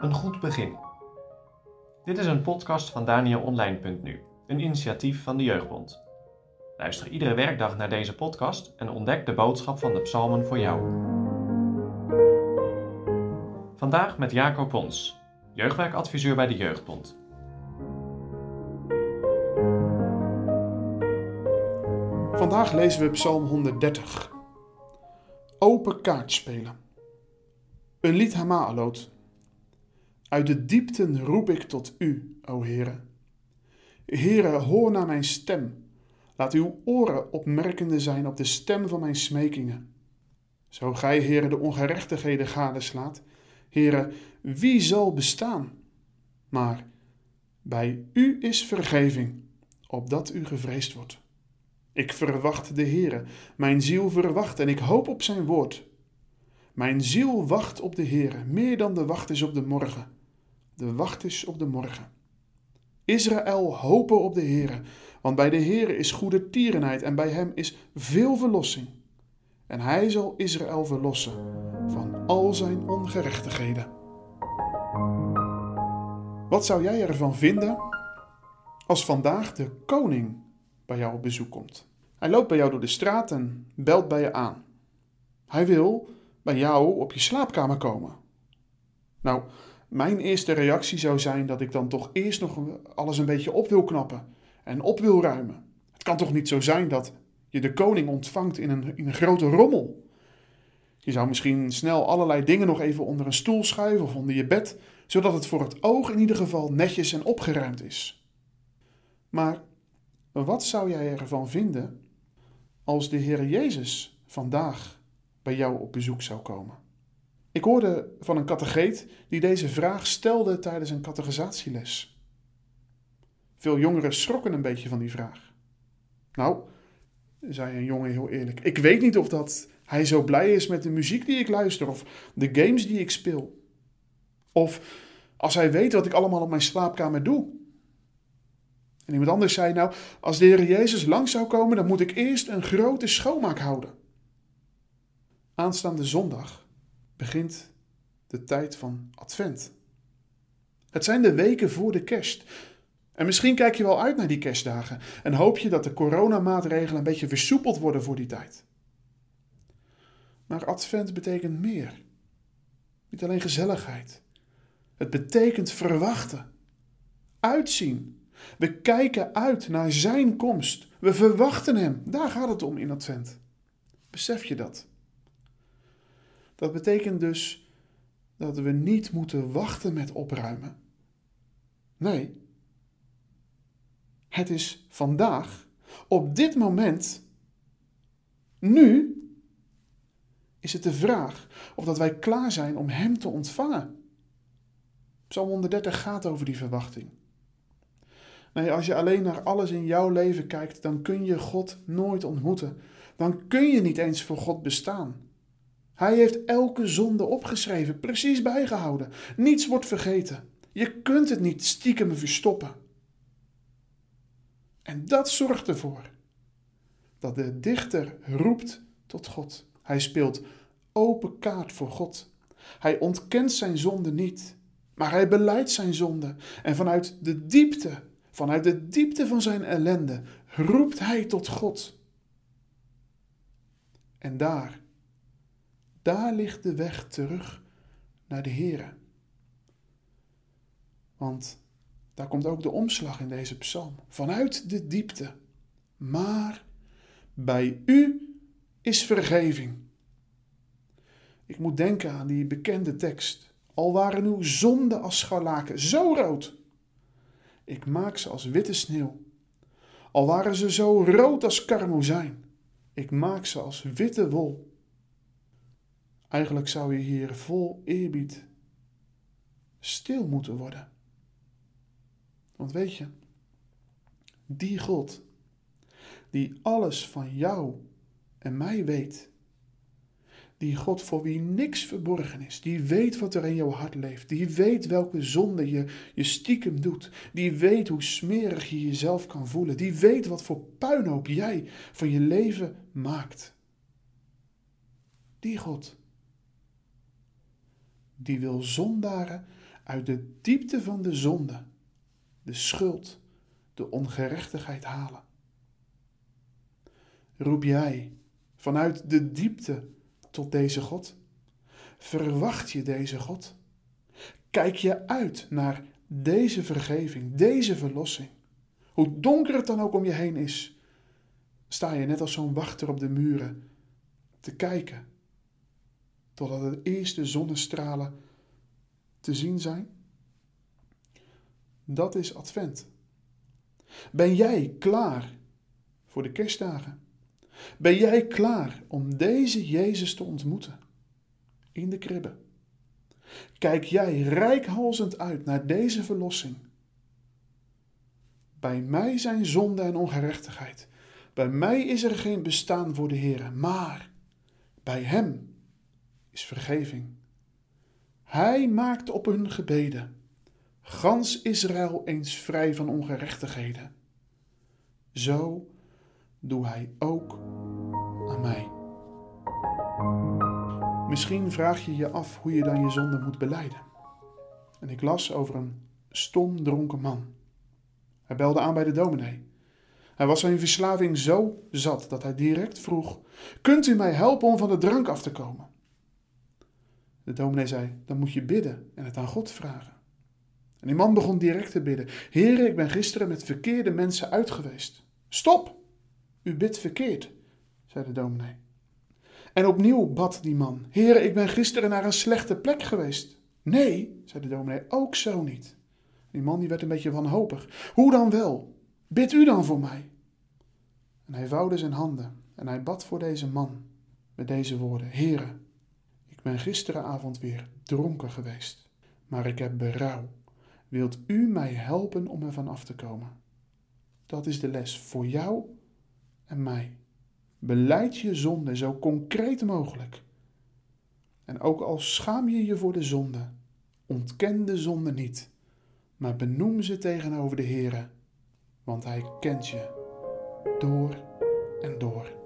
Een goed begin. Dit is een podcast van DanielOnline.nu, een initiatief van de Jeugdbond. Luister iedere werkdag naar deze podcast en ontdek de boodschap van de psalmen voor jou. Vandaag met Jacob Pons, jeugdwerkadviseur bij de Jeugdbond. Vandaag lezen we Psalm 130. Open kaart spelen. Een lied Hamaalot. Uit de diepten roep ik tot u, o Heere. Heere, hoor naar mijn stem. Laat uw oren opmerkende zijn op de stem van mijn smekingen. Zo gij, Heere, de ongerechtigheden gadeslaat, Heere, wie zal bestaan? Maar bij u is vergeving, opdat u gevreesd wordt. Ik verwacht de Heere, mijn ziel verwacht en ik hoop op zijn woord. Mijn ziel wacht op de Heere, meer dan de wacht is op de morgen. De wacht is op de morgen. Israël hopen op de Heere, want bij de Heere is goede tierenheid en bij hem is veel verlossing. En hij zal Israël verlossen van al zijn ongerechtigheden. Wat zou jij ervan vinden als vandaag de koning bij jou op bezoek komt? Hij loopt bij jou door de straat en belt bij je aan. Hij wil bij jou op je slaapkamer komen. Nou, mijn eerste reactie zou zijn dat ik dan toch eerst nog alles een beetje op wil knappen en op wil ruimen. Het kan toch niet zo zijn dat je de koning ontvangt in een, in een grote rommel. Je zou misschien snel allerlei dingen nog even onder een stoel schuiven of onder je bed, zodat het voor het oog in ieder geval netjes en opgeruimd is. Maar wat zou jij ervan vinden als de Heer Jezus vandaag bij jou op bezoek zou komen? Ik hoorde van een catecheet die deze vraag stelde tijdens een categorisatieles. Veel jongeren schrokken een beetje van die vraag. Nou, zei een jongen heel eerlijk, ik weet niet of dat hij zo blij is met de muziek die ik luister of de games die ik speel. Of als hij weet wat ik allemaal op mijn slaapkamer doe. En iemand anders zei, nou, als de Heer Jezus lang zou komen, dan moet ik eerst een grote schoonmaak houden. Aanstaande zondag begint de tijd van Advent. Het zijn de weken voor de kerst. En misschien kijk je wel uit naar die kerstdagen en hoop je dat de coronamaatregelen een beetje versoepeld worden voor die tijd. Maar Advent betekent meer. Niet alleen gezelligheid. Het betekent verwachten, uitzien. We kijken uit naar Zijn komst. We verwachten Hem. Daar gaat het om in Advent. Besef je dat? Dat betekent dus dat we niet moeten wachten met opruimen. Nee. Het is vandaag, op dit moment, nu, is het de vraag of dat wij klaar zijn om Hem te ontvangen. Psalm 130 gaat over die verwachting. Nee, als je alleen naar alles in jouw leven kijkt, dan kun je God nooit ontmoeten. Dan kun je niet eens voor God bestaan. Hij heeft elke zonde opgeschreven, precies bijgehouden. Niets wordt vergeten. Je kunt het niet stiekem verstoppen. En dat zorgt ervoor dat de dichter roept tot God. Hij speelt open kaart voor God. Hij ontkent zijn zonde niet, maar hij beleidt zijn zonde. En vanuit de diepte, vanuit de diepte van zijn ellende, roept hij tot God. En daar, daar ligt de weg terug naar de Here. Want daar komt ook de omslag in deze psalm. Vanuit de diepte. Maar bij u is vergeving. Ik moet denken aan die bekende tekst. Al waren uw zonden als scharlaken zo rood. Ik maak ze als witte sneeuw. Al waren ze zo rood als karmozijn. Ik maak ze als witte wol. Eigenlijk zou je hier vol eerbied stil moeten worden. Want weet je, die God, die alles van jou en mij weet, die God voor wie niks verborgen is, die weet wat er in jouw hart leeft, die weet welke zonde je, je stiekem doet, die weet hoe smerig je jezelf kan voelen, die weet wat voor puinhoop jij van je leven maakt. Die God die wil zondaren uit de diepte van de zonde, de schuld, de ongerechtigheid halen. Roep jij vanuit de diepte tot deze God? Verwacht je deze God? Kijk je uit naar deze vergeving, deze verlossing? Hoe donker het dan ook om je heen is, sta je net als zo'n wachter op de muren te kijken totdat de eerste zonnestralen te zien zijn? Dat is Advent. Ben jij klaar voor de kerstdagen? Ben jij klaar om deze Jezus te ontmoeten in de kribbe? Kijk jij rijkhalzend uit naar deze verlossing? Bij mij zijn zonde en ongerechtigheid. Bij mij is er geen bestaan voor de Heer, maar bij Hem is vergeving. Hij maakt op hun gebeden gans Israël eens vrij van ongerechtigheden. Zo doe hij ook aan mij. Misschien vraag je je af hoe je dan je zonde moet beleiden. En ik las over een stom dronken man. Hij belde aan bij de dominee. Hij was zijn verslaving zo zat dat hij direct vroeg: Kunt u mij helpen om van de drank af te komen? De dominee zei: Dan moet je bidden en het aan God vragen. En die man begon direct te bidden: Heer, ik ben gisteren met verkeerde mensen uitgeweest. Stop! U bidt verkeerd, zei de dominee. En opnieuw bad die man: Heer, ik ben gisteren naar een slechte plek geweest. Nee, zei de dominee, ook zo niet. Die man die werd een beetje wanhopig. Hoe dan wel? Bid u dan voor mij. En hij vouwde zijn handen en hij bad voor deze man met deze woorden: Heere, ik ben gisteravond weer dronken geweest, maar ik heb berouw. Wilt u mij helpen om ervan af te komen? Dat is de les voor jou en mij. Beleid je zonde zo concreet mogelijk. En ook al schaam je je voor de zonde, ontken de zonde niet, maar benoem ze tegenover de Heere, want Hij kent je door en door.